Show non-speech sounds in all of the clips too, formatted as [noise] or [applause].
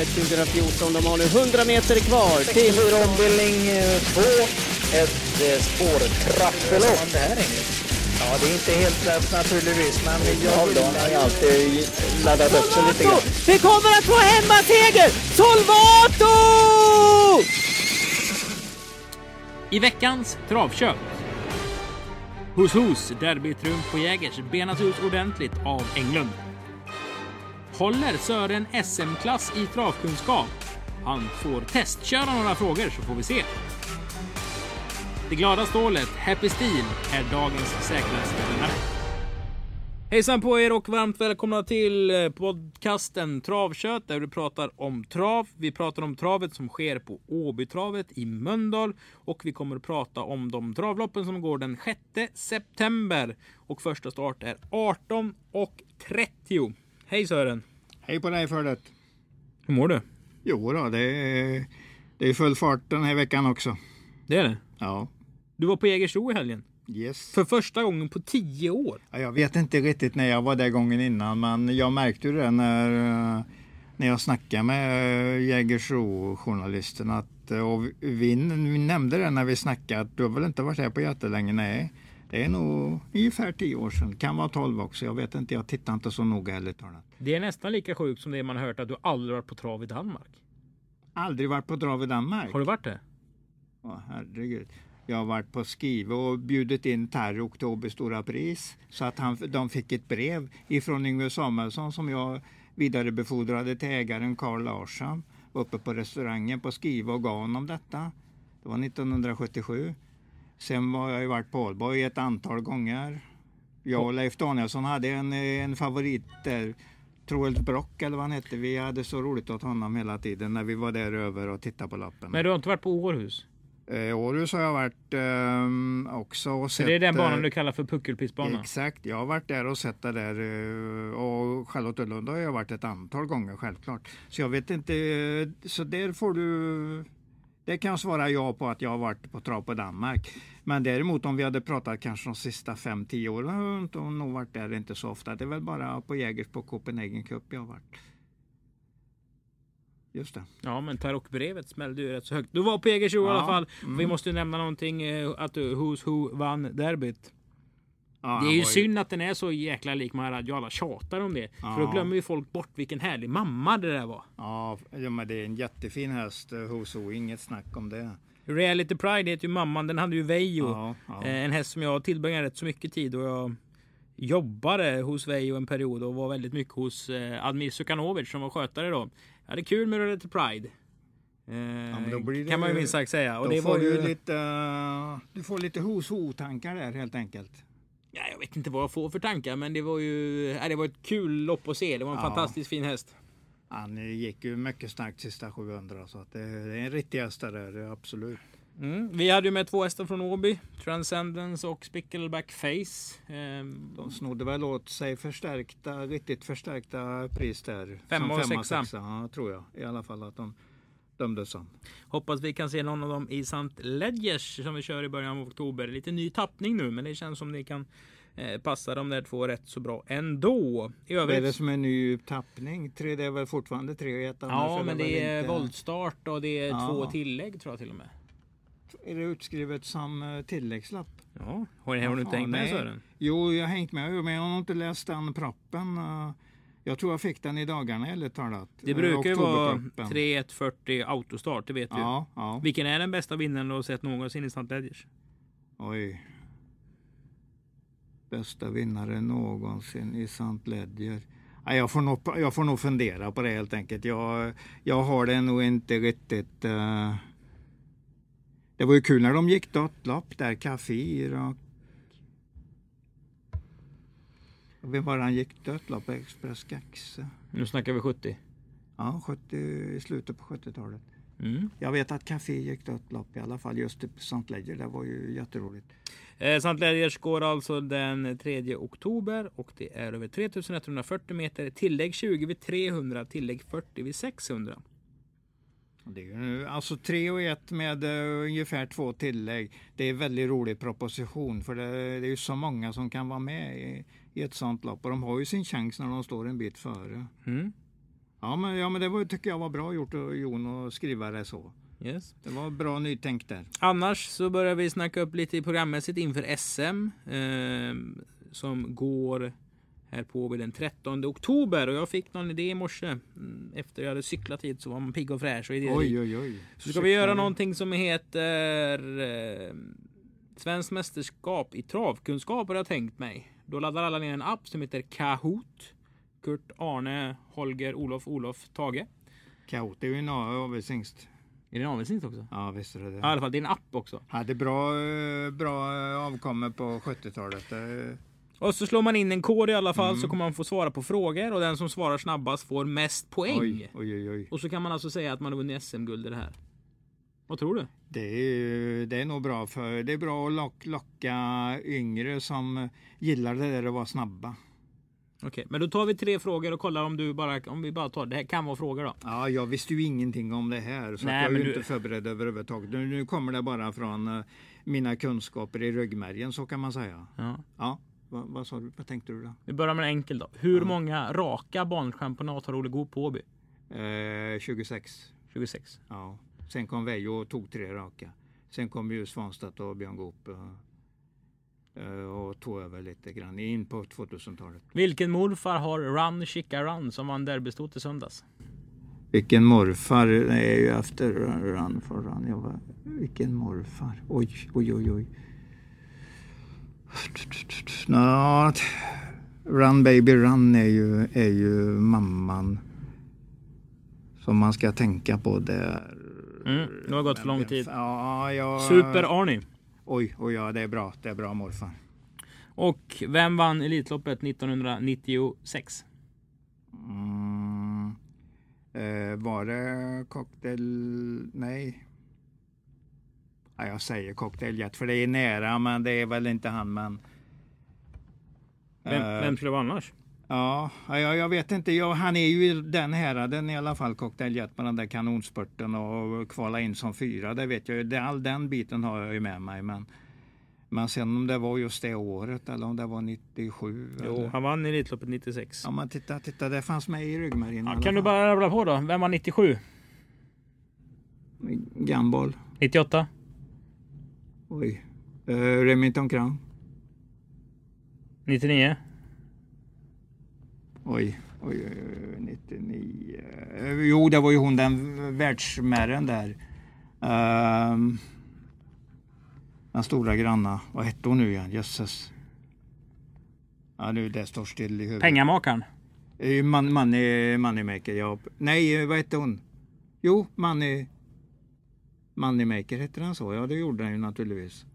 loppet 2014. De har nu 100 meter kvar till... 64 ombildning 2. Ett eh, spårtrappelopp. Det här är Ja, det är inte helt lätt naturligtvis, men jag har ju alltid laddat upp sig lite grann. Vi kommer att få hemmaseger! Solvato! I veckans travköp. Hos Hos derbytriumf på Jägers benas ut ordentligt av Englund. Håller Sören SM-klass i travkunskap? Han får testköra några frågor så får vi se. Det glada stålet Happy Steel är dagens säkraste vinnare. Hejsan på er och varmt välkomna till eh, podcasten Travkött där vi pratar om trav. Vi pratar om travet som sker på Åbytravet i Mölndal och vi kommer att prata om de travloppen som går den 6 september och första start är 18 och 30. Hej Sören! Hej på dig Fördet. Hur mår du? Jo då, det är, det är full fart den här veckan också. Det är det? Ja, Du var på Jägersro i helgen. yes. För första gången på 10 år. Ja, jag vet inte riktigt när jag var där gången innan, men jag märkte ju det när, när jag snackade med Jägersro-journalisten att, och vi, vi nämnde det när vi snackade att du har väl inte varit här på jättelänge? Nej, det är nog ungefär 10 år sedan. Kan vara 12 också, jag vet inte. Jag tittar inte så noga heller. Det är nästan lika sjukt som det man har hört att du aldrig varit på trav i Danmark. Aldrig varit på trav i Danmark. Har du varit det? Åh, herregud. Jag har varit på Skive och bjudit in till Åby Stora Pris. Så att han, de fick ett brev ifrån Yngve Samuelsson som jag vidarebefordrade till ägaren Carl Larsson uppe på restaurangen på Skive och gav honom detta. Det var 1977. Sen har jag ju varit på Ålborg ett antal gånger. Jag och Leif Danielsson hade en, en favorit där. Troels Brock eller vad han hette. Vi hade så roligt åt honom hela tiden när vi var där över och tittade på lappen. Men du har inte varit på Århus? Eh, Århus har jag varit ehm, också och Så sett. det är den banan eh, du kallar för puckelpistbana? Exakt, jag har varit där och sett det där eh, och Charlottenlund har jag varit ett antal gånger självklart. Så jag vet inte, eh, så där får du det kan jag svara ja på att jag har varit på trav på Danmark. Men däremot om vi hade pratat kanske de sista 5-10 åren har jag inte nog varit där inte så ofta. Det är väl bara på Jägers på Copenhagen Cup jag har varit. Just det. Ja, men Tarok-brevet smällde ju rätt så högt. Du var på Jägersro i Ja, alla fall. mm. Vi måste ju nämna någonting eh, att Who's Who vann derbyt. Ja, det är ju var synd att den är så jäkla lik Maharaj. Alla tjatar om det. För då Ja. glömmer ju folk bort vilken härlig mamma det där var. Ja, ja, men det är en jättefin häst, eh, Hoso, inget snack om det. Reality Pride heter ju mamman. Den hade ju Vejo. Ja, ja. Eh, En häst som jag tillbringade rätt så mycket tid och jag jobbade hos Vejo en period och var väldigt mycket hos eh, Admir Sukanovic som var skötare då. Jag hade kul med Reality Pride. Blir det kan man ju ju- minst sagt säga. Och Då det får var du ju... lite, eh, du får lite hos-ho-tankar där helt enkelt. Ja, jag vet inte vad jag får för tankar men det var ju ja, det var ett kul lopp att se. Det var en Ja. fantastiskt fin häst. Han gick ju mycket starkt sista 700 så att det, är en riktig häst där, absolut. Mm. Vi hade ju med två hästar från Åby. Transcendence och Spickleback Face. Ehm, De snodde väl åt sig förstärkta, riktigt förstärkta pris där. Femma och sexa. Ja, tror jag i alla fall att de dömdes som. Hoppas vi kan se någon av dem i St. Ledgers som vi kör i början av oktober. Lite ny tappning nu men det känns som det kan eh, passa de där två rätt så bra ändå. I Vad är det övrigt. som är ny tappning? Tre, det är väl fortfarande tre och ett annars Ja är men det är inte- voltstart och det är Ja. två tillägg tror jag till och med. Är det utskrivet som eh, tilläggslapp? Ja, har, har du inte hängt med. Sören? Jo, jag har hängt med men jag har inte läst den proppen. Jag tror jag fick den i dagarna ärligt talat. Det brukar ju vara oktoberproppen. 3140 autostart, det vet vi. Ja, ja. Vilken är den bästa vinnaren du har sett någonsin i St. Ledgers? Oj. Bästa vinnare någonsin i St. Ledger. Ja, jag, får nog, jag får nog fundera på det helt enkelt. Jag, jag har det nog inte riktigt... eh, Det var ju kul när de gick dödlopp där, Kafir och... och Vem var det han gick dödlopp? Express Gaxe? Nu snackar vi 70. Ja, 70, i slutet på 70-talet. Mm. Jag vet att Café gick dödlopp i alla fall just i St. Ledger. Det var ju jätteroligt. Eh, St. Ledgers går alltså den 3 oktober och det är över 3140 meter. Tillägg 20 vid 300, tillägg 40 vid 600. Det är ju alltså 3 och 1 med uh, ungefär två tillägg. Det är en väldigt rolig proposition för det, det är ju så många som kan vara med i, i ett sånt lopp och de har ju sin chans när de står en bit före. Mm. Ja, men, ja, men det var, tycker jag var bra gjort av Jon att skriva det så. Yes. Det var bra nytänkt där. Annars så börjar vi snacka upp lite programmässigt inför SM eh, som går här på vid den 13 oktober och jag fick någon idé i morse mm, efter jag hade cyklat hit så var man pigg och fräsch och idérik. Oj, oj, oj. Så ska vi göra någonting som heter eh, Svenskt mästerskap i travkunskap har jag tänkt mig. Då laddar alla ner en app som heter Kahoot. Kurt, Arne, Holger, Olof, Olof, Tage. Det är ju en avelshingst. Är det en avelsnitt också? Ja, visst är det Ja, I det. alla fall, det är en app också. Hade bra, eh, bra eh, avkommor på 70-talet. Och så slår man in en kod i alla fall så kommer man få svara på frågor och den som svarar snabbast får mest poäng. Oj, oj, oj. Och så kan man alltså säga att man har vunnit SM-guld i det här. Vad tror du? Det är, det är nog bra för det är bra att lock, locka yngre som gillar det där att vara snabba. Okej, men då tar vi tre frågor och kollar om du bara, om vi bara tar, det här kan vara frågor då. Ja, jag visste ju ingenting om det här så Nej, jag är ju du- inte förberedd överhuvudtaget. Nu, nu kommer det bara från eh, mina kunskaper i ryggmärgen så kan man säga. Ja. Ja, vad, vad sa du? Vad tänkte du då? Vi börjar med en enkel då. Hur många raka banchampionat har Olle Goop på Åby? Eh, 26. 26. Ja. Sen kom Veijo och tog tre raka. Sen kom ju Svanstedt och Björn Goop eh, eh, och tog över lite grann in på 2000-talet. Vilken morfar har Run Chica Run som vann derbystot i söndags? Vilken morfar, det är ju efter Run for Run. Jag var, vilken morfar, oj, oj, oj, oj. Nå, run baby run är ju, är ju mamman som man ska tänka på där. Mm, det har gått för lång tid. Ja, ja. Super Arnie. Oj, oj, ja, det är bra. Det är bra morfar. Och vem vann Elitloppet 1996? Mm. Eh, var det cocktail? Nej. Ja, jag säger cocktailjet för det är nära men det är väl inte han men. Vem, Eh, vem skulle det vara annars? Ja, jag, jag vet inte. Jag, han är ju i den häraden i alla fall, cocktailjet på den där kanonspurten och kvala in som fyra. Det vet jag ju. All den biten har jag ju med mig. Men, men sen om det var just det året eller om det var 97. Jo, eller? han vann Elitloppet 96. Ja, men titta, titta, det fanns med i ryggmärgen. Ja, kan du bara rabbla på då? Vem var 97? Gumball. 98? Oj. Uh, Remington Crown. 99? Oj. Oj, oj, oj, 99. Eh, Jo, det var ju hon den världsmären där. Ehm, den stora granna. Vad hette hon nu igen? Jösses. Ja, nu det står still i huvudet. Pengamakaren? Eh, Man, money, moneymaker, ja. Nej, vad hette hon? Jo, Money... Moneymaker hette den så? Ja, det gjorde den ju naturligtvis.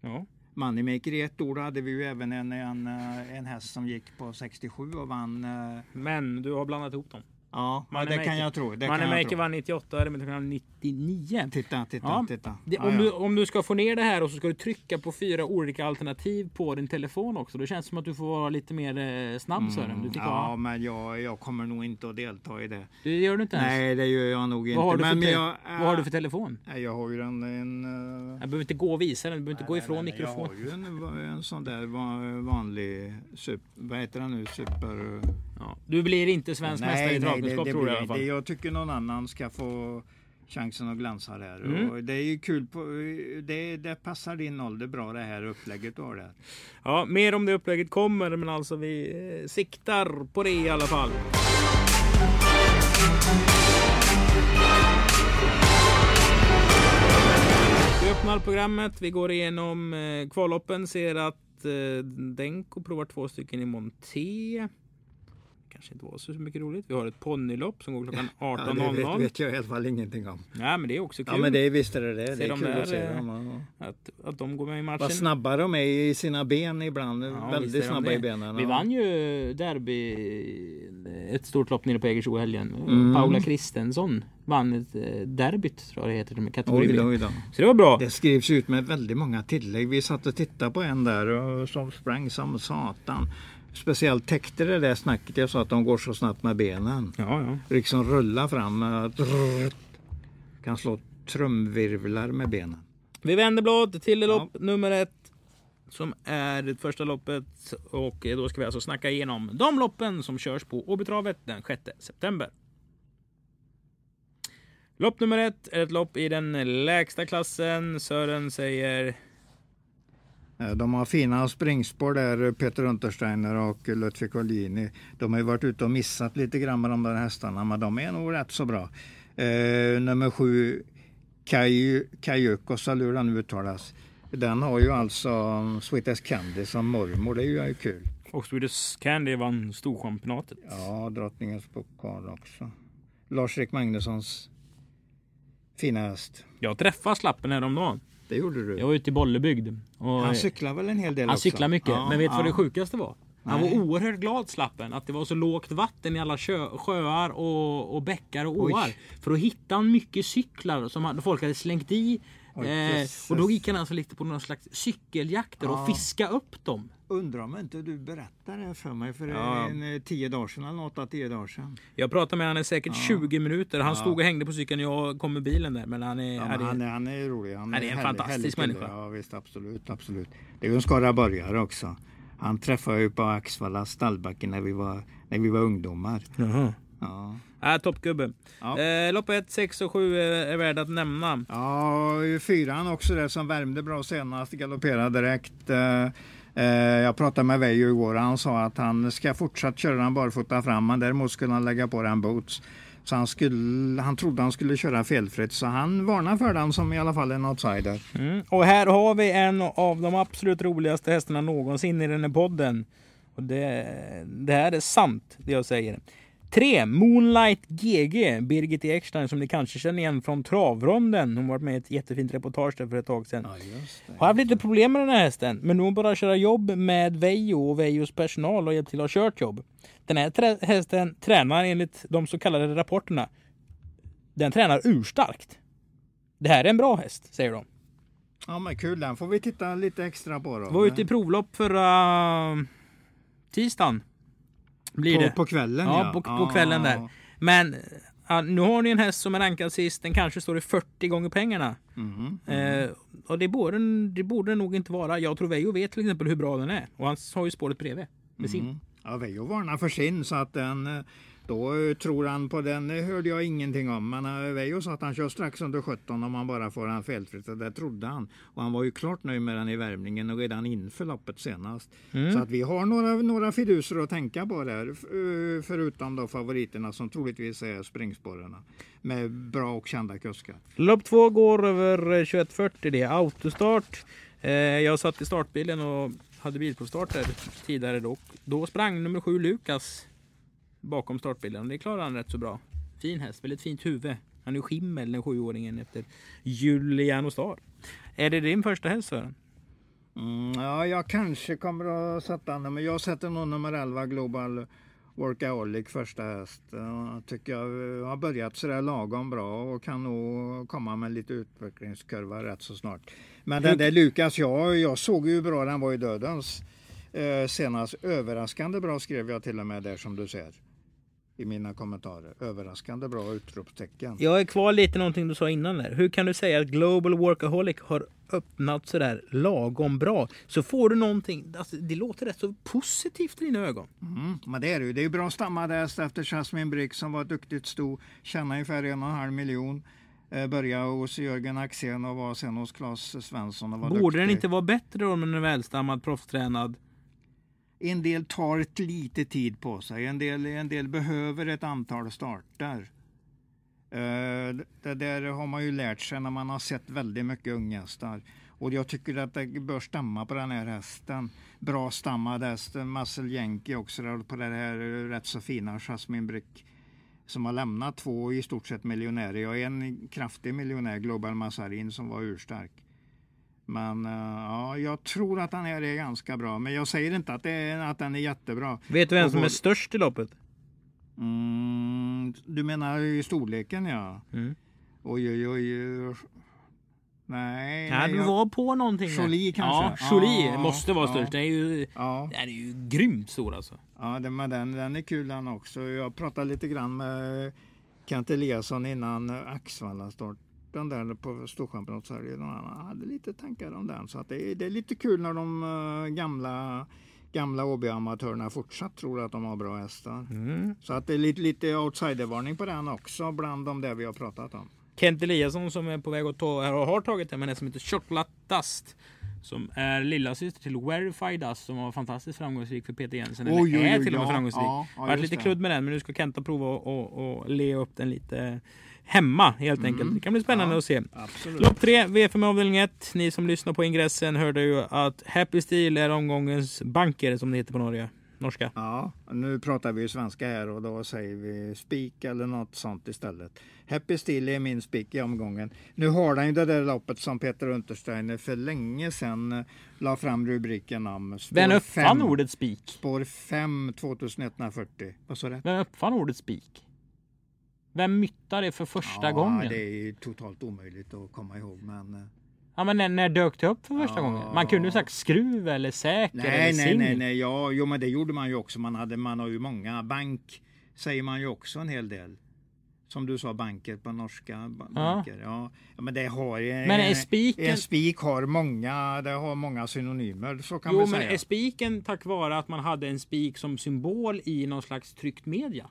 Ja. Moneymaker i ett ord hade vi ju även en, en, eh, en häst som gick på 67 och vann. eh, Men du har blandat ihop dem. Ja, ja det kan jag tro. Det Moneymaker vann 98 eller vann 99. Titta, titta, Ja, titta. Det, Ja, om, ja. Du, om du ska få ner det här och så ska du trycka på fyra olika alternativ på din telefon också. Då känns det som att du får vara lite mer eh, snabb Sören. Du tycker, Mm, ja, ja. men jag, jag kommer nog inte att delta i det. Det gör du inte ens. Nej, det gör jag nog inte. Vad har, du för men te- jag, vad har du för telefon? Jag har ju en... en eh, Jag behöver inte gå och visa den. Du behöver inte gå nej, ifrån nej, nej, mikrofon. Jag har ju en, en sån där va- vanlig... Super, vad heter den nu? Super... Ja. Du blir inte svensk mästare i travkunskap tror du i alla fall. Det, jag tycker någon annan ska få chansen att glänsa där. Mm. Och det är ju kul. På, det, det passar din ålder bra det här upplägget du har där. Ja, mer om det upplägget kommer, men alltså vi eh, siktar på det i alla fall. Vi öppnar programmet. Vi går igenom eh, kvalloppen. Ser att eh, Denko provar två stycken i Monté. Kanske inte var så mycket roligt. Vi har ett ponnylopp som går klockan [laughs] Ja, det 18.00. vet, vet jag i alla fall ingenting om. Ja, men det är också kul Ja men det visst är det det. Det är de kul där, att se eh, dem. ja. att, att de går med i matchen. Vad snabba de är i sina ben ibland. Ja, Väldigt snabba det. i benen. Vi vann ju derby, ett stort lopp nere på Jägersro i helgen. Mm. Paula Kristensson vann ett eh, derbyt tror jag det heter, med kategori Oj oj då. Så det var bra. Det skrivs ut med väldigt många tillägg. Vi satt och tittade på en där och som sprang som satan. Speciellt täckte det där snacket jag sa att de går så snabbt med benen. Ja, ja. Liksom rulla fram. Kan slå trumvirvlar med benen. Vi vänder blad till lopp nummer ett. som är det första loppet och då ska vi alltså snacka igenom de loppen som körs på Åbytravet den 6 september. Lopp nummer ett är ett lopp i den lägsta klassen. Sören säger De har fina springspår där, Peter Untersteiner och Ludvig Collini. De har ju varit ute och missat lite grann med de där hästarna, men de är nog rätt så bra. Eh, nummer sju, Kajukos, eller hur den uttalas. Den har ju alltså Sweetest Candy som mormor, det är ju kul. och Swedish Candy vann Storchampionatet. Ja, drottningens pokal också. Lars-Erik Magnussons fina häst. Jag träffade slappen häromdagen. Det gjorde du. Jag var ute i Bollebygd. Han cyklar väl en hel del han också? cyklar mycket. Ja, men vet du vad ja. det sjukaste var? Han var Nej. oerhört glad slappen att det var så lågt vatten i alla sjö, sjöar och, och bäckar och Oj. åar. För då hittade han mycket cyklar som folk hade slängt i. Oj, eh, och då gick han alltså lite på någon slags cykeljakter Ja. och fiska upp dem. Undrar om inte du berättade det för mig för Ja. en eh, tio dagar sedan eller åtta, tio dagar sedan. Jag pratade med honom säkert 20 minuter. Han Ja. stod och hängde på cykeln och jag kom med bilen där. Men han är... Ja, är men han, är, han är rolig. Han Han är en härlig- fantastisk härlig människa. Ja visst, absolut, absolut. Det är ju en skaraborgare också. Han träffade jag ju på Axvalla stallbacke när vi var, när vi var ungdomar. Jaha. Ja. Äh, toppgubbe. Ja. Eh, lopp 1, 6 och 7 är, är värda att nämna. Ja, fyran också där som värmde bra senast, galopperade direkt. Eh, eh, Eh, jag pratade med Veijo igår och han sa att han ska fortsatt köra den barfota fram, men däremot skulle han lägga på den boots. Så han, skulle, han trodde han skulle köra felfritt, så han varnar för den som i alla fall en outsider. Mm. Och här har vi en av de absolut roligaste hästarna någonsin i den här podden. Och det, det här är sant, det jag säger. 3. Moonlight GG, Birgit Ekstein som ni kanske känner igen från travronden. Hon var med i ett jättefint reportage där för ett tag sedan. det. Har haft lite problem med den här hästen, men nu hon bara köra jobb med Vejo och Vejos personal och hjälpt till att ha kört jobb. Den här hästen tränar enligt de så kallade rapporterna. Den tränar urstarkt. Det här är en bra häst, säger de. Ja men kul, den får vi titta lite extra på då. Var ute i provlopp förra tisdagen. Blir på, det. på kvällen Ja, på- på kvällen där. Men ja, nu har ni en häst som är rankad sist. Den kanske står i 40 gånger pengarna. Mhm. Eh, och det borde, det borde nog inte vara. Jag tror Veijo vet till exempel hur bra den är. Och han har ju spåret bredvid. Med sin. Mm. Ja, Veijo varnar för sin så att den eh, då eh, tror han på den eh, hörde jag ingenting om. Men eh, Veijo sa att han kör strax under 17 om man bara får den felfritt. Och det trodde han. Och han var ju klart nöjd med den i värmningen och redan inför loppet senast. Mm. Så att vi har några, några fiduser att tänka på där. eh, Förutom då favoriterna som troligtvis är springspåren. Med bra och kända kuskar. Lopp två går över eh, 21.40. Det är autostart. Jag satt i startbilen och hade bilprovstart där tidigare. Då, då sprang nummer sju Lukas bakom startbilen. Och det klarade han rätt så bra. Fin häst, väldigt fint huvud. Han är skimmel den sjuåringen efter Juliano Star. Är det din första häst Sören? Mm, ja, jag kanske kommer att sätta den, men jag sätter nog nummer 11 Global Workaholic första häst. Jag tycker jag har börjat sådär lagom bra och kan nog komma med lite utvecklingskurva rätt så snart. Men den där Lukas, ja, jag såg ju hur bra den var i dödens. Eh, senast överraskande bra skrev jag till och med där som du ser. I mina kommentarer. Överraskande bra utropstecken. Jag är kvar lite någonting du sa innan där. Hur kan du säga att Global Workaholic har öppnat sådär lagom bra? Så får du någonting, alltså, det låter rätt så positivt i dina ögon. Mm, men det är det ju. Det är ju bra stammad häst efter Jasmine Brick som var duktigt sto. Tjänade ungefär en och en halv miljon. Eh, började hos Jörgen Axén och var sen hos Claes Svensson och var Borde duktig. den inte vara bättre då med en välstammad, proffstränad? En del tar ett lite tid på sig. En del, en del behöver ett antal starter. Eh, det där har man ju lärt sig när man har sett väldigt mycket unghästar. Och jag tycker att det bör stämma på den här hästen. Bra stammad häst. Muscle Yankee också där på det här eh, rätt så fina Jasmine Brick. Som har lämnat två i stort sett miljonärer. Jag är en kraftig miljonär, Global Massarin, som var urstark. Men eh, ja, jag tror att den här är ganska bra. Men jag säger inte att, det är, att den är jättebra. Vet du vem som är störst i loppet? Mm, du menar i storleken ja. Mm. Oj, oj, oj. Nej. Ja, nej, du jag- var på någonting. Jolie kanske? Ja, Jolie Ja, måste vara ja. störst. Den är ju, Ja, den är ju grymt stor alltså. ja den, men den, den är kul den också. Jag pratade lite grann med Kent Eliasson innan Axvalla start den där på Storchampionatshelgen. Han hade lite tankar om den. Så att det, är, det är lite kul när de uh, gamla gamla Åby-amatörerna fortsatt tror att de har bra hästar. Mm. Så att det är lite, lite outsidervarning på den också bland de där vi har pratat om. Kent Eliasson som är på väg att ta, eller har tagit hem en som heter Chocolate Dust. Som är lillasyster till Verified Dust som var fantastiskt framgångsrik för Peter Jensen. Eller oj, är oj, till och med ja, framgångsrik. ja, ja, Varit lite kludd med den men nu ska Kenta prova att och, och le upp den lite hemma helt enkelt. Det kan bli spännande Mm. Ja, att se. Absolut. Lopp 3, V5 avdelning 1. Ni som lyssnar på ingressen hörde ju att Happy Steel är omgångens banker som det heter på Norge. Norska. Ja, nu pratar vi ju svenska här och då säger vi spik eller något sånt istället. Happy Steel är min spik i omgången. Nu har den ju det där loppet som Peter Untersteiner för länge sedan eh, la fram rubriken om. Spår Vem uppfann fem- ordet spik? Spår 5 2140. Vad sa du? Vem uppfann ordet spik? Vem myttade det för första ja, gången? Det är totalt omöjligt att komma ihåg. Men, eh, Ja men när, när dök det upp för första Ja. gången? Man kunde ju sagt skruv eller säker nej, eller nej, singel. nej, nej. Ja, jo, men det gjorde man ju också. Man, hade, man har ju många. Bank säger man ju också en hel del. Som du sa, banker på norska. ba- Banker. Ja. Ja, men det har ju... Men är spiken- En spik har många, det har många synonymer. Så kan Jo vi men säga. är spiken tack vare att man hade en spik som symbol i någon slags tryckt media?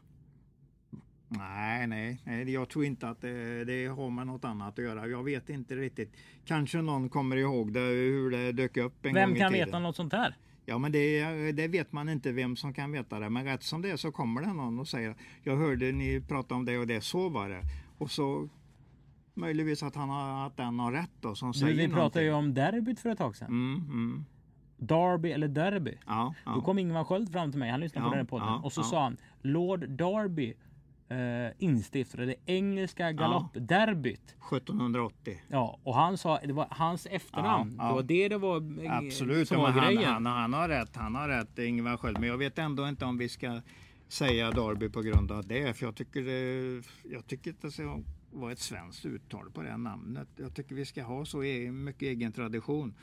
Nej, nej, nej, jag tror inte att det, det har med något annat att göra. Jag vet inte riktigt. Kanske någon kommer ihåg det, hur det dök upp en Vem gång i kan veta något sånt här? Ja, men det, det vet man inte vem som kan veta det. Men rätt som det är så kommer det någon och säger jag hörde ni prata om det och det, så var det. Och så möjligtvis att, han har, att den har rätt då som säger vi pratade ju någonting. om derbyt för ett tag sedan. Mm, mm. Derby eller Derby. Ja, ja. Då kom Ingvar Sköld fram till mig, han lyssnade på Ja, den här podden. ja, och så sa han Lord Derby eh, instiftade det engelska galoppderbyt. 1780. Ja, och han sa det var hans efternamn. Ja, ja. Det var det det var eh, Absolut, som ja, var han, grejen. han, han har rätt. Han har rätt, Ingvar Sköld. Men jag vet ändå inte om vi ska säga Darby på grund av det. För jag tycker jag tycker att det ska vara ett svenskt uttal på det namnet. Jag tycker vi ska ha så e- mycket egen tradition.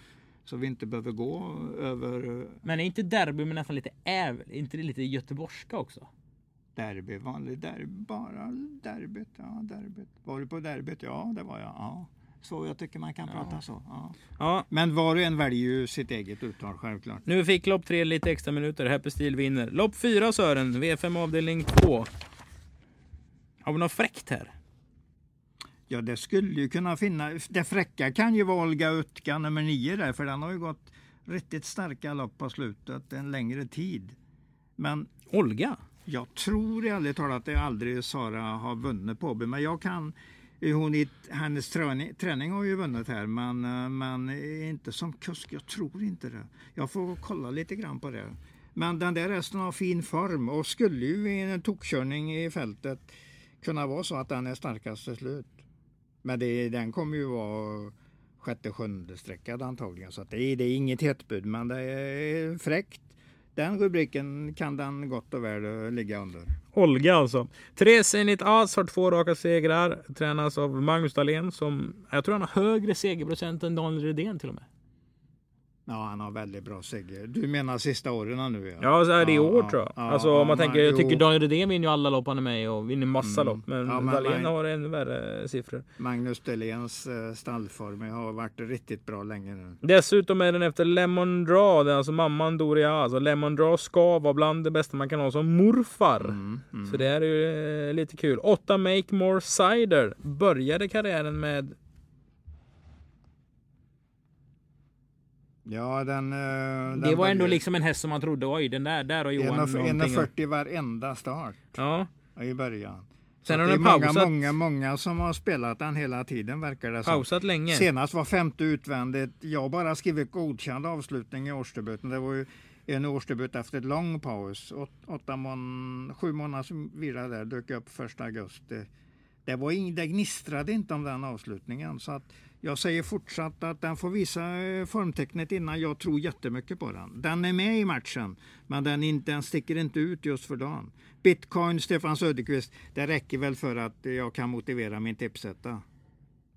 Så vi inte behöver gå över Men är inte derby men nästan lite äv, inte det lite göteborgska också? Derby, vanlig derby, bara derbyt. Ja, derbyt. Var du på derbyt? Ja, det var jag. Ja. Så jag tycker man kan prata så. Ja. Ja, Men var och en väljer ju sitt eget uttal självklart. nu fick lopp 3 lite extra minuter. Happy Steel vinner. Lopp 4 Sören, V5 avdelning 2. Har vi något fräckt här? Ja, det skulle ju kunna finnas. Det fräcka kan ju vara Olga Utka nummer nio där, för den har ju gått riktigt starka lopp på slutet en längre tid. Men Olga? Jag tror ärligt talat att det aldrig Sara har vunnit på Åby, men jag kan hon i hennes träning, träning har ju vunnit här, men, men inte som kusk. Jag tror inte det. Jag får kolla lite grann på det. Men den där resten har fin form och skulle ju i en tokkörning i fältet kunna vara så att den är starkast till slut. Men det, den kommer ju vara sjätte, sjunde sträckad antagligen. Så att det, är, det är inget hetbud, men det är fräckt. Den rubriken kan den gott och väl eh, ligga under. Olga alltså. Tre Zenit As har två raka segrar. Tränas av Magnus Dahlén som jag tror han har högre segerprocent än Daniel Redén till och med. Ja, han har väldigt bra seger. Du menar sista åren nu? Ja, Ja, så är det i Ja, år ja, tror jag. ja, alltså om man tänker, jag tycker. Daniel Redén vinner ju alla lopp han är med och vinner massa Mm. lopp. Men, Ja, men- Dahlén har ännu värre siffror. Magnus Dahléns eh, stallform har varit riktigt bra länge nu. Dessutom är den efter Lemon Draw, det är alltså mamman Doria. Alltså Lemon Draw ska vara bland det bästa man kan ha som morfar. Mm, mm. Så det här är ju eh, lite kul. 8 Make More Cider började karriären med Ja, den... eh, den Det var ändå liksom en häst som man trodde, oj den där, där har Johan 1,40 någonting. 1,40 varenda start Ja, i början. Sen har det är den många, många, många som har spelat den hela tiden verkar det som. pausat länge. Senast var femte utvändigt. Jag bara skrivit godkänd avslutning i årsdebuten. Det var ju en årsdebut efter ett lång paus. Åt, åtta mån, sju månaders vila där dök upp första augusti. Det, var ing, det gnistrade inte om den avslutningen. Så att jag säger fortsatt att den får visa eh, formtecknet innan jag tror jättemycket på den. Den är med i matchen, men den, inte, den sticker inte ut just för dagen. Bitcoin, Stefan Söderqvist, det räcker väl för att jag kan motivera min tipsetta.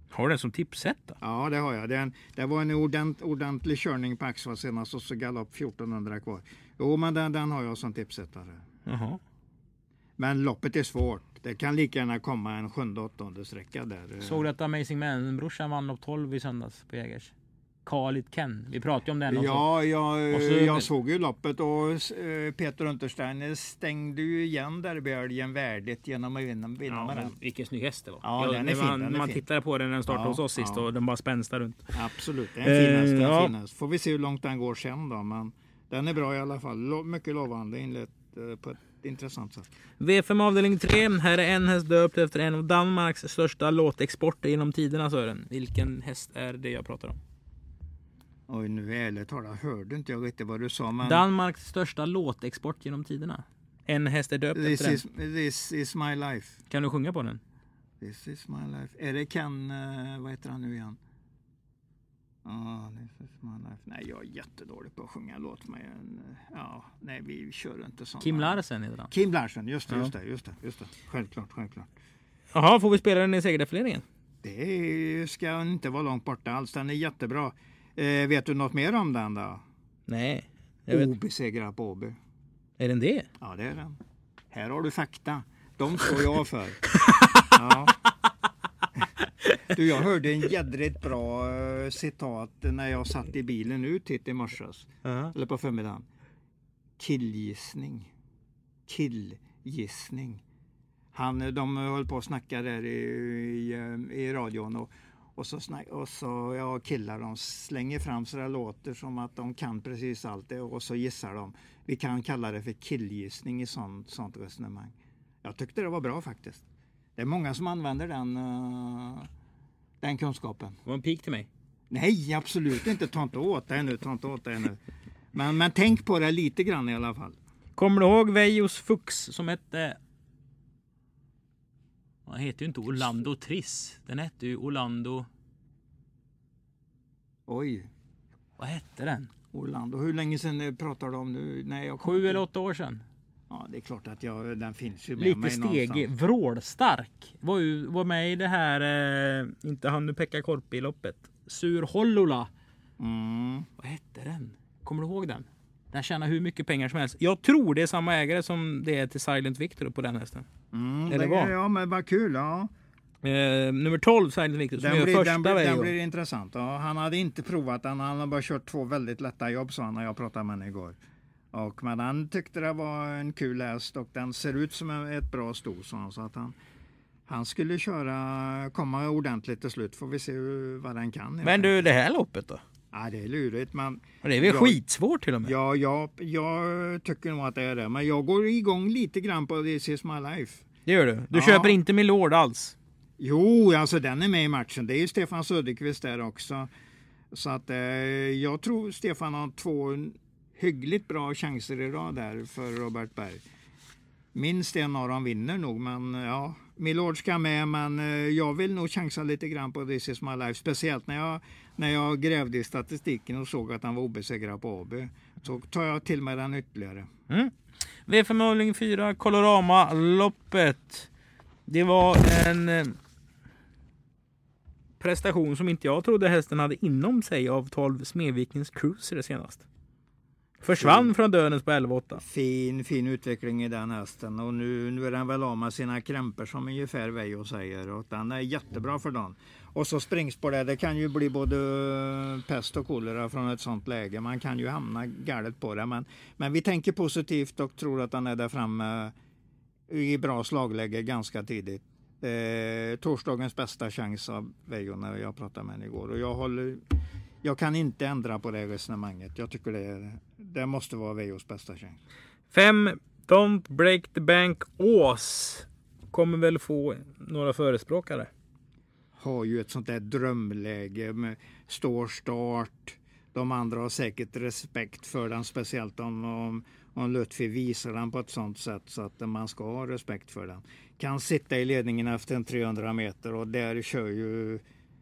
Har du den som tipsetta? Ja, det har jag. Det, är en, det var en ordent, ordentlig körning på Axvall senast och så galopp 1400 kvar. Jo, men den, den har jag som tipsättare. Jaha. Men loppet är svårt. Det kan lika gärna komma en sjunde, åttonde sträcka där. Såg du att Amazing Man-brorsan vann lopp 12 i söndags på Jägers? Khalid Ken. Vi pratade ju om den. också. Ja, jag, Och så- jag såg ju loppet och eh, Peter Untersteiner stängde ju igen derbyälgen värdigt genom att vinna, vinna Ja, med den. vilken snygg häst det var. Ja, den är var- fin, den är man fin. tittade på den när den startade Ja, hos oss sist ja. och den bara spänstade runt. Absolut, det är en fin Eh, ja. fin häst. Får vi se hur långt den går sen då. Men den är bra i alla fall. Lo- Mycket lovande inlett eh, på ett intressant sätt. V5 avdelning 3. Här är en häst döpt efter en av Danmarks största låtexporter genom tiderna Sören. Vilken häst är det jag pratar om? Oj, nu ärligt talat hörde inte jag riktigt vad du sa. Men Danmarks största låtexport genom tiderna. En häst är döpt this, efter is, this is my life. den. Kan du sjunga på den? This is my life. Är det Ken, eh, vad heter han nu igen? Ja, this is my life. Nej, jag är jättedålig på att sjunga. Låt mig en, ja, nej, vi kör inte sånt. Kim Larsen heter han. Kim Larsen, just det, just det, just det, just det. Självklart, självklart. Jaha, får vi spela den i segerdefileringen? Det ska inte vara långt borta alls. Den är jättebra. Eh, vet du något mer om den då? Nej. Obesegrad på Åby. Är den det? Ja, det är den. Här har du fakta. De står jag för. [laughs] Ja. Du, jag hörde en jädrigt bra eh, citat när jag satt i bilen ut hit i morses. Eller på förmiddagen. Killgissning. Killgissning. Han, de höll på att snacka där i, i, eh, i radion och, och, så snack, och så ja, killar de slänger fram så det låter som att de kan precis allt det och så gissar de. Vi kan kalla det för killgissning i sånt, sånt resonemang. Jag tyckte det var bra faktiskt. Det är många som använder den, eh, den kunskapen. Det var en pik till mig. Nej, absolut inte. Ta inte åt dig nu. Ta inte åt dig nu. Men, men tänk på det lite grann i alla fall. Kommer du ihåg Vejos Fux som hette... Han heter ju inte Orlando Triss. Den hette ju Orlando... Oj, Vad hette den? Orlando. Hur länge sedan pratar du om nu? Nej, jag Sju eller åtta år sedan. Ja, det är klart att jag, den finns ju med Lite mig steg, någonstans. vrålstark. Var, ju, var med i det här, eh, inte han nu Pekka Korpi loppet. Sur Hollola. Mm. Vad hette den? Kommer du ihåg den? Den tjänar hur mycket pengar som helst. Jag tror det är samma ägare som det är till Silent Victor på den hästen. Mm, Eller vad? Ja, men vad kul. Ja. Eh, nummer 12 Silent Victor som Den, gör blir, första den, blir, den blir intressant. Ja, han hade inte provat den. Han har bara kört två väldigt lätta jobb sa han när jag pratade med honom igår. Och, men han tyckte det var en kul häst och den ser ut som ett bra sto sa han. Så att han, han skulle köra, komma ordentligt till slut. Får vi se hur, vad den kan. Men du, det här loppet då? Ja, det är lurigt men Det är väl Ja. skitsvårt till och med? ja, jag, jag tycker nog att det är det. Men jag går igång lite grann på This is my life. Det gör du. Du Ja. köper inte Milord alls? Jo, alltså den är med i matchen. Det är ju Stefan Söderqvist där också. Så att eh, jag tror Stefan har två hyggligt bra chanser i rad där för Robert Berg. Minst en av dem vinner nog, men ja, Milord ska med, men eh, jag vill nog chansa lite grann på This is my life. Speciellt när jag, när jag grävde i statistiken och såg att han var obesegrad på AB. Så tar jag till mig den ytterligare. V5 avdelning 4, Colorama-loppet. Det var en eh, prestation som inte jag trodde hästen hade inom sig av 12 Smedvikens Cruiser senast. Försvann från dödens på 118. Fin, fin utveckling i den hästen och nu, nu är den väl av med sina krämpor som ungefär Veijo säger och den är jättebra för dagen. Och så springspår det, det kan ju bli både eh, pest och kolera från ett sånt läge. Man kan ju hamna galet på det men, men vi tänker positivt och tror att den är där framme i bra slagläge ganska tidigt. Eh, torsdagens bästa chans av Veijo när jag pratade med henne igår och jag håller jag kan inte ändra på det resonemanget. Jag tycker det, är, det måste vara Veijos bästa chans. 5 Don't Break the Bank Ås kommer väl få några förespråkare. Har ju ett sånt där drömläge med stor start. De andra har säkert respekt för den, speciellt om, om, om Lutfi visar den på ett sånt sätt så att man ska ha respekt för den. Kan sitta i ledningen efter en 300 meter och där kör ju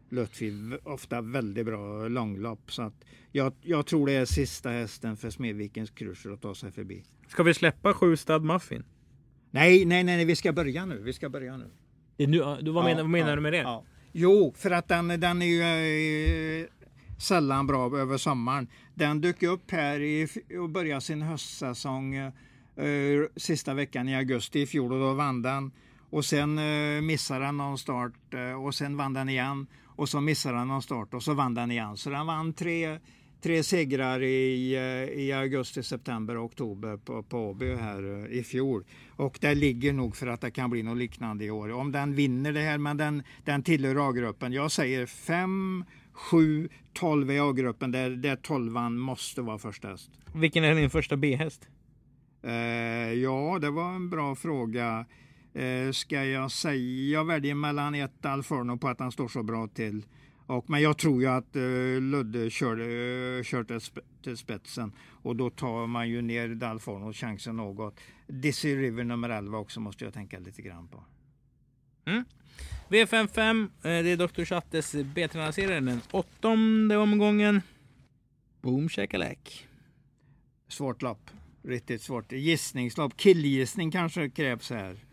Lutfi ofta väldigt bra långlopp. Så att jag, jag tror det är sista hästen för Smedvikens Cruiser att ta sig förbi. Ska vi släppa sju Stad Muffin? Nej, nej, nej, vi ska börja nu. Vi ska börja nu. Nu, vad, menar, vad menar ja, du med det? Ja. Jo, för att den, den är ju eh, sällan bra över sommaren. Den dök upp här i, och började sin höstsäsong eh, sista veckan i augusti i fjol och då vann den. Och sen eh, missade han någon start eh, och sen vann den igen. Och så missade han någon start och så vann den igen. Så den vann tre, tre segrar i, eh, i augusti, september och oktober på, på Åby här eh, i fjol. Och det ligger nog för att det kan bli något liknande i år. Om den vinner det här, men den, den tillhör A-gruppen. Jag säger 5, 7, 12 i A-gruppen där, där 12 måste vara första häst. Vilken är din första B-häst? Eh, ja, det var en bra fråga. Eh, ska jag säga, jag väljer mellan ett Alforno på att han står så bra till. Och, men jag tror ju att eh, Ludde kör, eh, kör till, sp till spetsen och då tar man ju ner Dalforno chansen något. Dizzy River nummer 11 också måste jag tänka lite grann på. V55, eh, det är Dr. Chattes B-tränarserie den åttonde omgången. Boom shakalak. Svårt lopp. Riktigt svårt. Gissningslopp. Killgissning kanske krävs här.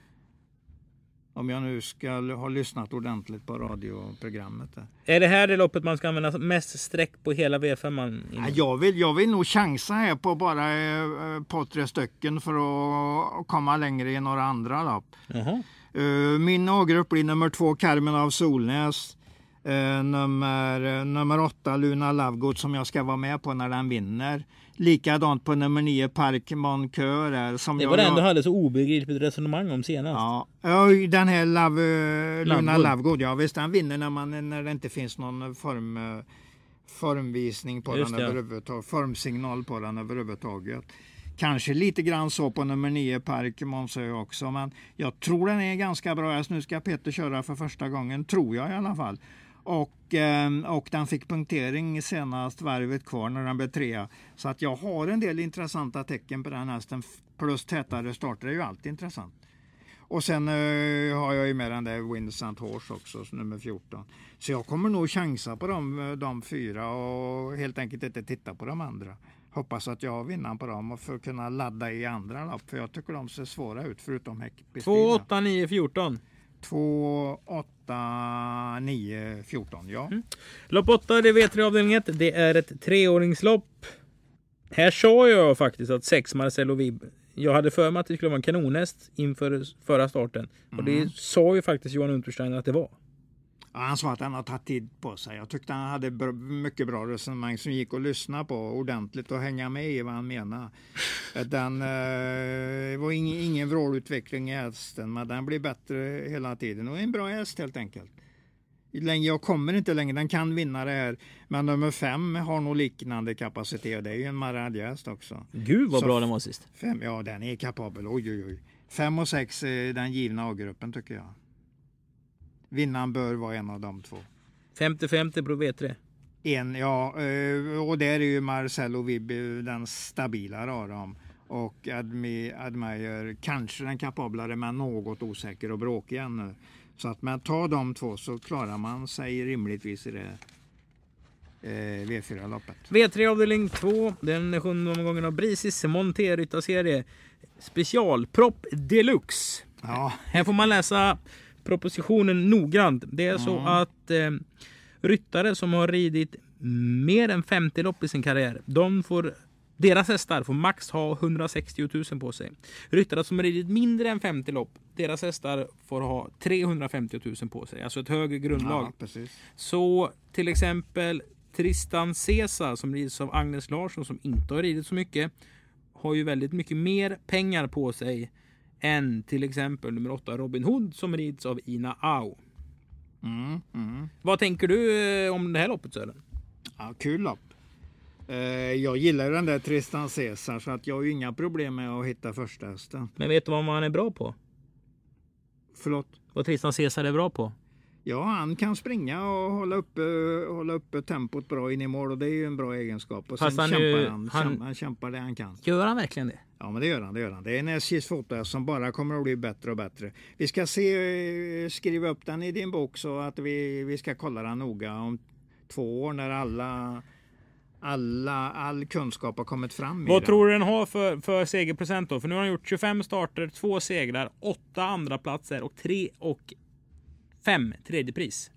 Om jag nu ska ha lyssnat ordentligt på radioprogrammet. Där. Är det här det loppet man ska använda mest streck på hela V5? -man Ja, jag, vill, jag vill nog chansa här på bara eh, ett par tre stycken för att komma längre i några andra lopp. Eh, Min A-grupp blir nummer två Carmen av Solnäs. Eh, nummer, eh, nummer åtta Luna Lovegood som jag ska vara med på när den vinner. Likadant på nummer nio Park Moncur. där, Som Det jag, var det enda du jag, hade så obegripligt resonemang om senast. Ja, ja, den här Love, eh, Luna Lovegood. Ja visst den vinner när, man, när det inte finns någon form, eh, formvisning på Just den det. överhuvudtaget, formsignal på den överhuvudtaget. Kanske lite grann så på nummer 9 Park Monsö också, men jag tror den är ganska bra. Nu ska Peter köra för första gången, tror jag i alla fall. Och, ehm, och den fick punktering senast varvet kvar när den blev trea. Så att jag har en del intressanta tecken på den hästen. Plus tätare starter är ju alltid intressant. Och sen eh, har jag ju med den där Winsant Horse också, nummer 14. Så jag kommer nog chansa på de, eh, de fyra och helt enkelt inte titta på de andra. Hoppas att jag har vinnaren på dem och för att kunna ladda i andra lopp. För jag tycker de ser svåra ut förutom Häckby. 2, 8, 9, 14. 2, 8, 9, 14. Ja. Lopp 8, det är V3 avdelning 1. Det är ett treåringslopp. Här sa jag faktiskt att 6 Marcelo Vib. Jag hade för mig att det skulle vara en kanonhäst inför förra starten. Och det sa ju faktiskt Johan Untersteiner att det var. Ja, han sa att han har tagit tid på sig. Jag tyckte han hade br- mycket bra resonemang som gick att lyssna på ordentligt och hänga med i vad han menade. [laughs] Den eh, var ingen, ingen vrålutveckling i hästen, men den blir bättre hela tiden och en bra häst helt enkelt. Länge, jag kommer inte längre, den kan vinna det här. Men nummer fem har nog liknande kapacitet och det är ju en Maradja-häst också. Gud vad Så- bra den var sist. Fem, ja, den är kapabel. Oj, oj, oj. Fem och sex är den givna A-gruppen tycker jag. Vinnaren bör vara en av de två. 50-50 på V3. En, ja, eh, och där är ju Marcelo Vibbi den stabilare av dem. Och Admi, Admire kanske den kapablare men något osäker och bråkig ännu. Så att men ta de två så klarar man sig rimligtvis i det eh, V4-loppet. V3 avdelning 2. Den sjunde omgången av Brisis Monterryttarserie. Specialpropp Deluxe. Ja, Här får man läsa propositionen noggrant. Det är så att eh, ryttare som har ridit mer än 50 lopp i sin karriär, de får deras hästar får max ha 160 000 på sig. Ryttare som har ridit mindre än 50 lopp, deras hästar får ha 350 000 på sig. Alltså ett högre grundlag. ja. Så till exempel Tristan Cesar som rids av Agnes Larsson som inte har ridit så mycket har ju väldigt mycket mer pengar på sig än till exempel nummer 8 Robin Hood som rids av Ina Au. Mm, mm. Vad tänker du eh, om det här loppet Sören? Ja, kul lopp. Eh, jag gillar den där Tristan Cesar så att jag har ju inga problem med att hitta första hästen. Men vet du vad man är bra på? Förlåt? Vad Tristan Cesar är bra på? Ja, han kan springa och hålla uppe, hålla uppe tempot bra in i mål och det är ju en bra egenskap. Och Fast sen han kämpar ju- han, han- kämpar, han kämpar det han kan. Gör han verkligen det? Ja, men det gör han. Det gör han. Det är en SJs foto som bara kommer att bli bättre och bättre. Vi ska se, eh, skriva upp den i din bok så att vi, vi ska kolla den noga om två år när alla, alla, all kunskap har kommit fram. Vad tror du den har för, för segerprocent då? För nu har han gjort 25 starter, två segrar, åtta andra platser och tre och fem tredje pris.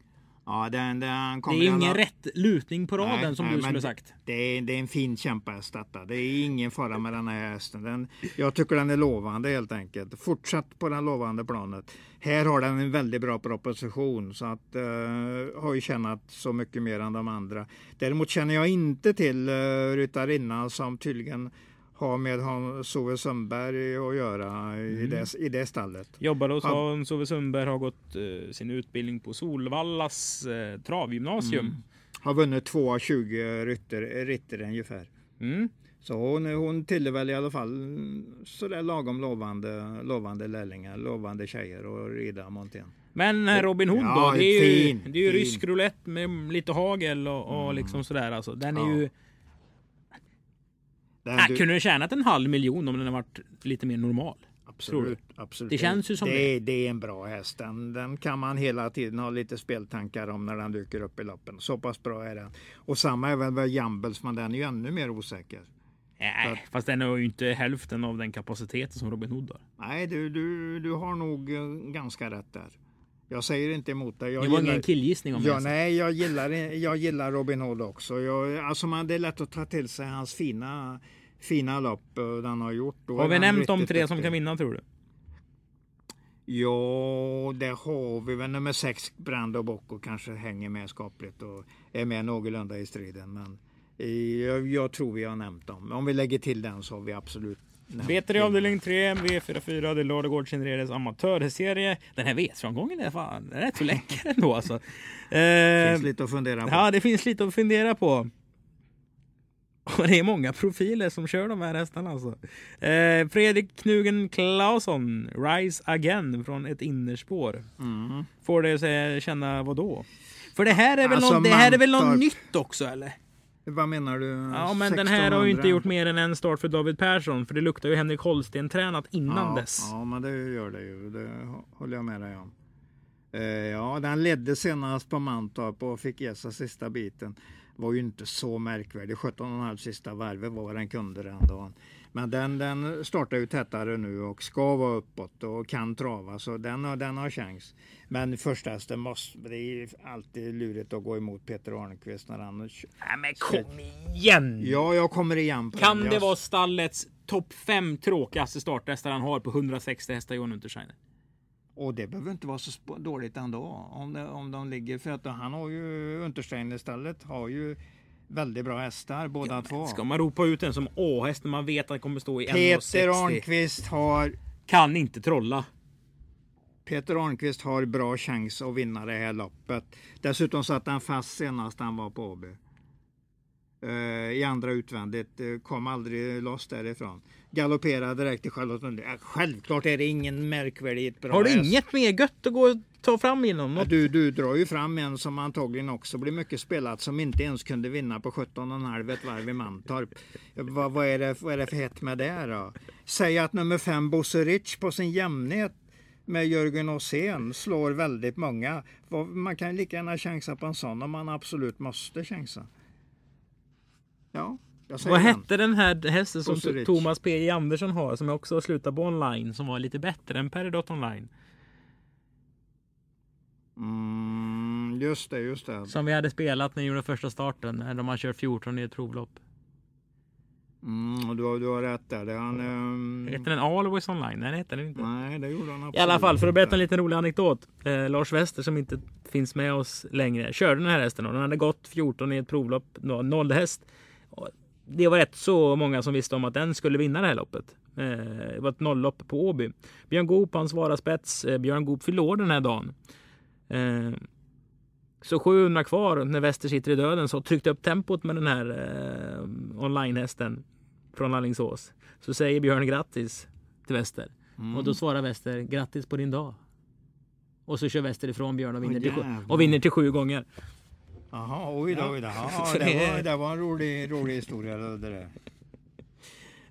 Ja, den, den Det är ingen alla- rätt lutning på raden Nej, som nej, du skulle sagt. Det är, det är en fin kämpahäst detta. Det är ingen fara med den här hästen. Den, jag tycker den är lovande helt enkelt. Fortsatt på den lovande planet. Här har den en väldigt bra proposition så att uh, har ju tjänat så mycket mer än de andra. Däremot känner jag inte till uh, ryttarinnan som tydligen har med Hans-Ove Sundberg att göra i, Mm. det, i det stallet. Jobbar hos. Hans-Ove Sundberg, har gått eh, sin utbildning på Solvallas eh, travgymnasium. Har vunnit 2 av 20 rytter, ritter ungefär. Mm. Så hon, hon tillhör väl i alla fall sådär lagom lovande, lovande lärlingar, lovande tjejer att rida montén. Men eh, Robin Hood Ja, då? Det är ju, fin, det är ju fin. rysk roulette med lite hagel och, och Mm. liksom sådär alltså. Den är Ja. ju... Den Äh, du- kunde den tjänat en halv miljon om den har varit lite mer normal? absolut, absolut. Det känns ju som det. Det är en bra häst. Den, den kan man hela tiden ha lite speltankar om när den dyker upp i loppen. Så pass bra är den. Och samma är väl med Jambels, men den är ju ännu mer osäker. Nej, fast den har ju inte hälften av den kapaciteten som Robin Hood har. Nej, du, du, du har nog eh, ganska rätt där. Jag säger inte emot dig. Jag Det var gillar- ingen killgissning om Ja, nej, jag gillar, jag gillar Robin Hood också. Jag, alltså man, det är lätt att ta till sig hans fina, fina lopp eh, den har gjort. Då Har vi nämnt de tre som kan vinna tror du? Ja, det har vi väl. Nummer sex, Brando Bocco, kanske hänger med skapligt och är med någorlunda i striden. Men jag, jag tror vi har nämnt dem. Om vi lägger till den så har vi absolut V3 dem. avdelning 3, V44, det är Ladugård genererades amatörserie. Den här V-omgången är fan den är rätt så läcker ändå alltså. Eh, finns lite att fundera på. Ja, det finns lite att fundera på. Och det är många profiler som kör de här hästarna alltså. Eh, Fredrik Knugen Claesson, Rise Again från ett innerspår. Mm. Får det säga, känna vad då? För det här är väl, Alltså, något, det här är väl något nytt också eller? Vad menar du? Ja men den här har ju inte 1600? gjort mer än en start för David Persson. För det luktar ju Henrik Holsten tränat innan ja, dess. Ja, men det gör det ju. Det håller jag med dig om. Eh, ja, den ledde senast på Mantorp och fick ge sig sista biten. Var ju inte så märkvärdig. 17,5 sista varvet var den kunde den dagen. Men den, den startar ju tätare nu och ska vara uppåt och kan trava så den har, den har chans. Men första hästen måste, det är alltid lurigt att gå emot Peter Arnqvist när han... Nej men kom igen! Ja, jag kommer igen på Kan den. det Jag- vara stallets topp 5 tråkigaste starthästar han har på 160 hästar John Untersteiner? Och det behöver inte vara så dåligt ändå om, det, om de ligger. För att han har ju Untersteiner-stället har ju väldigt bra hästar båda två. Ska man ropa ut en som A-häst när man vet att den kommer stå i Peter 1,60? Arnqvist har Kan inte trolla. Peter Arnqvist har bra chans att vinna det här loppet. Dessutom satt han fast senast han var på AB. Eh, I andra utvändigt, eh, kom aldrig loss därifrån. Galopperade direkt till Charlottenlund. Ja, Självklart är det ingen märkvärdigt bra Har du häst. inget mer gött att gå och ta fram inom? Något? du, du drar ju fram en som antagligen också blir mycket spelat som inte ens kunde vinna på 17,5 ett varv i Mantorp. Vad, vad, är det, vad är det för hett med det då? Säg att nummer fem Bosse Rich på sin jämnhet med Jörgen Åsén slår väldigt många. Man kan lika gärna chansa på en sån om man absolut måste chansa. Ja, jag säger Vad den. hette den här hästen som. Thomas P. Andersson har som jag också slutade på online som var lite bättre än Peridot online? Mm, just det, just det. Som vi hade spelat när vi gjorde första starten när de har kört 14 i ett provlopp. Mm, du, har, du har rätt där. Det är han, ehm, Heter den Always online? Nej det heter den inte. Nej, det gjorde han absolut I alla fall för att berätta en liten rolig anekdot. Eh, Lars Wester som inte finns med oss längre körde den här hästen och den hade gått 14 i ett provlopp, noll häst. Det var rätt så många som visste om att den skulle vinna det här loppet. Eh, det var ett nolllopp på Åby. Björn Goop han svarade spets. Eh, Björn Goop förlorade den här dagen. Eh, så 700 kvar när Wester sitter i döden så tryckte upp tempot med den här eh, online-hästen från Alingsås. Så säger Björn grattis till Wester. Mm. Och då svarar Wester grattis på din dag. Och så kör Wester ifrån Björn och vinner, Åh, till, sju, och vinner till sju gånger. Jaha, oj då, oj då. [laughs] Ja, det, var, det var en rolig, rolig historia det där.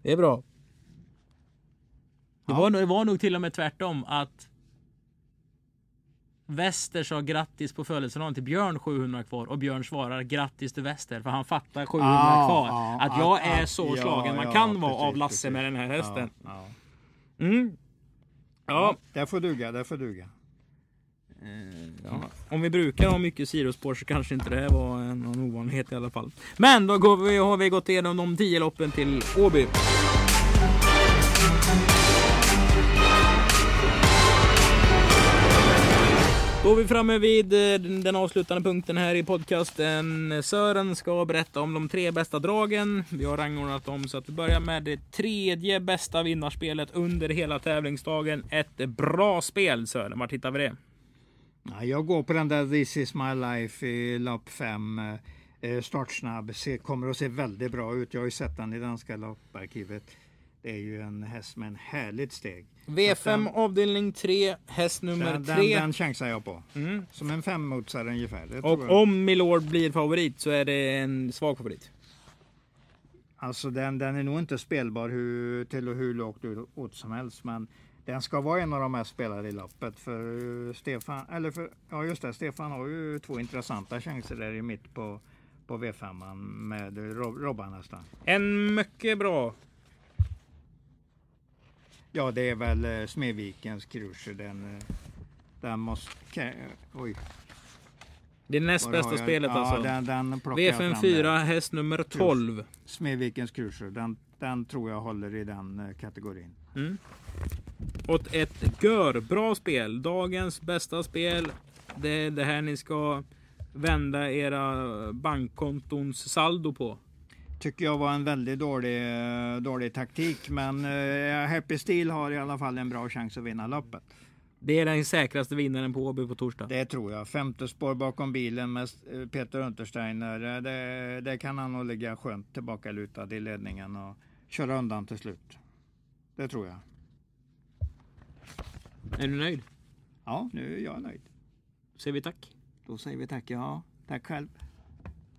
Det är bra. Det, Ja. var, det var nog till och med tvärtom att Wester sa grattis på födelsedagen till Björn 700 kvar och Björn svarar grattis till Wester för han fattar 700 Ah, kvar. ah, att ah, jag ah, är så ja, slagen man kan vara av precis, Lasse precis. med den här hästen. Mm. Ja. Det får duga, det får duga. Eh, Ja, om vi brukar ha mycket sidospår så kanske inte det här var någon ovanlighet i alla fall. Men då vi, har vi gått igenom de 10 loppen till Åby. Då är vi framme vid eh, den avslutande punkten här i podcasten. Sören ska berätta om de tre bästa dragen. Vi har rangordnat dem så att vi börjar med det tredje bästa vinnarspelet under hela tävlingsdagen. Ett bra spel Sören, vart hittar vi det? Jag går på den där This is my life i lopp 5. Eh, startsnabb. Kommer att se väldigt bra ut. Jag har ju sett den i danska lopparkivet. Det är ju en häst med en härligt steg. V5 avdelning 3, häst nummer Den, den, 3. den chansar jag på. Mm. Som en femmotsare ungefär. Och om Milord blir favorit så är det en svag favorit. Alltså den, den är nog inte spelbar hur, till hur lågt åt som helst. Men den ska vara en av de mest spelade i loppet. För Stefan, eller för, ja just det, Stefan har ju två intressanta chanser där i mitt på, på V5 med Rob, Robban nästan. En mycket bra. Ja det är väl eh, Smedvikens Cruiser. Den, eh, den måste... Oj. Det är näst bästa spelet ja, alltså. Den, den plockar jag fram V5 där. 4, häst nummer 12. Smedvikens Cruiser. Den, den tror jag håller i den eh, kategorin. Mm. Och ett gör bra spel. Dagens bästa spel. Det är det här ni ska vända era bankkontons saldo på. Tycker jag var en väldigt dålig, dålig taktik. Men eh, Happy Steel har i alla fall en bra chans att vinna loppet. Det är den säkraste vinnaren på Åby på torsdag. Det tror jag. Femte spår bakom bilen med eh, Peter Untersteiner. eh, Det, det kan han nog ligga skönt tillbakalutad i ledningen och köra undan till slut. Det tror jag. Är du nöjd? Ja, nu är jag nöjd. Säger vi tack. Då säger vi tack. Ja, tack själv.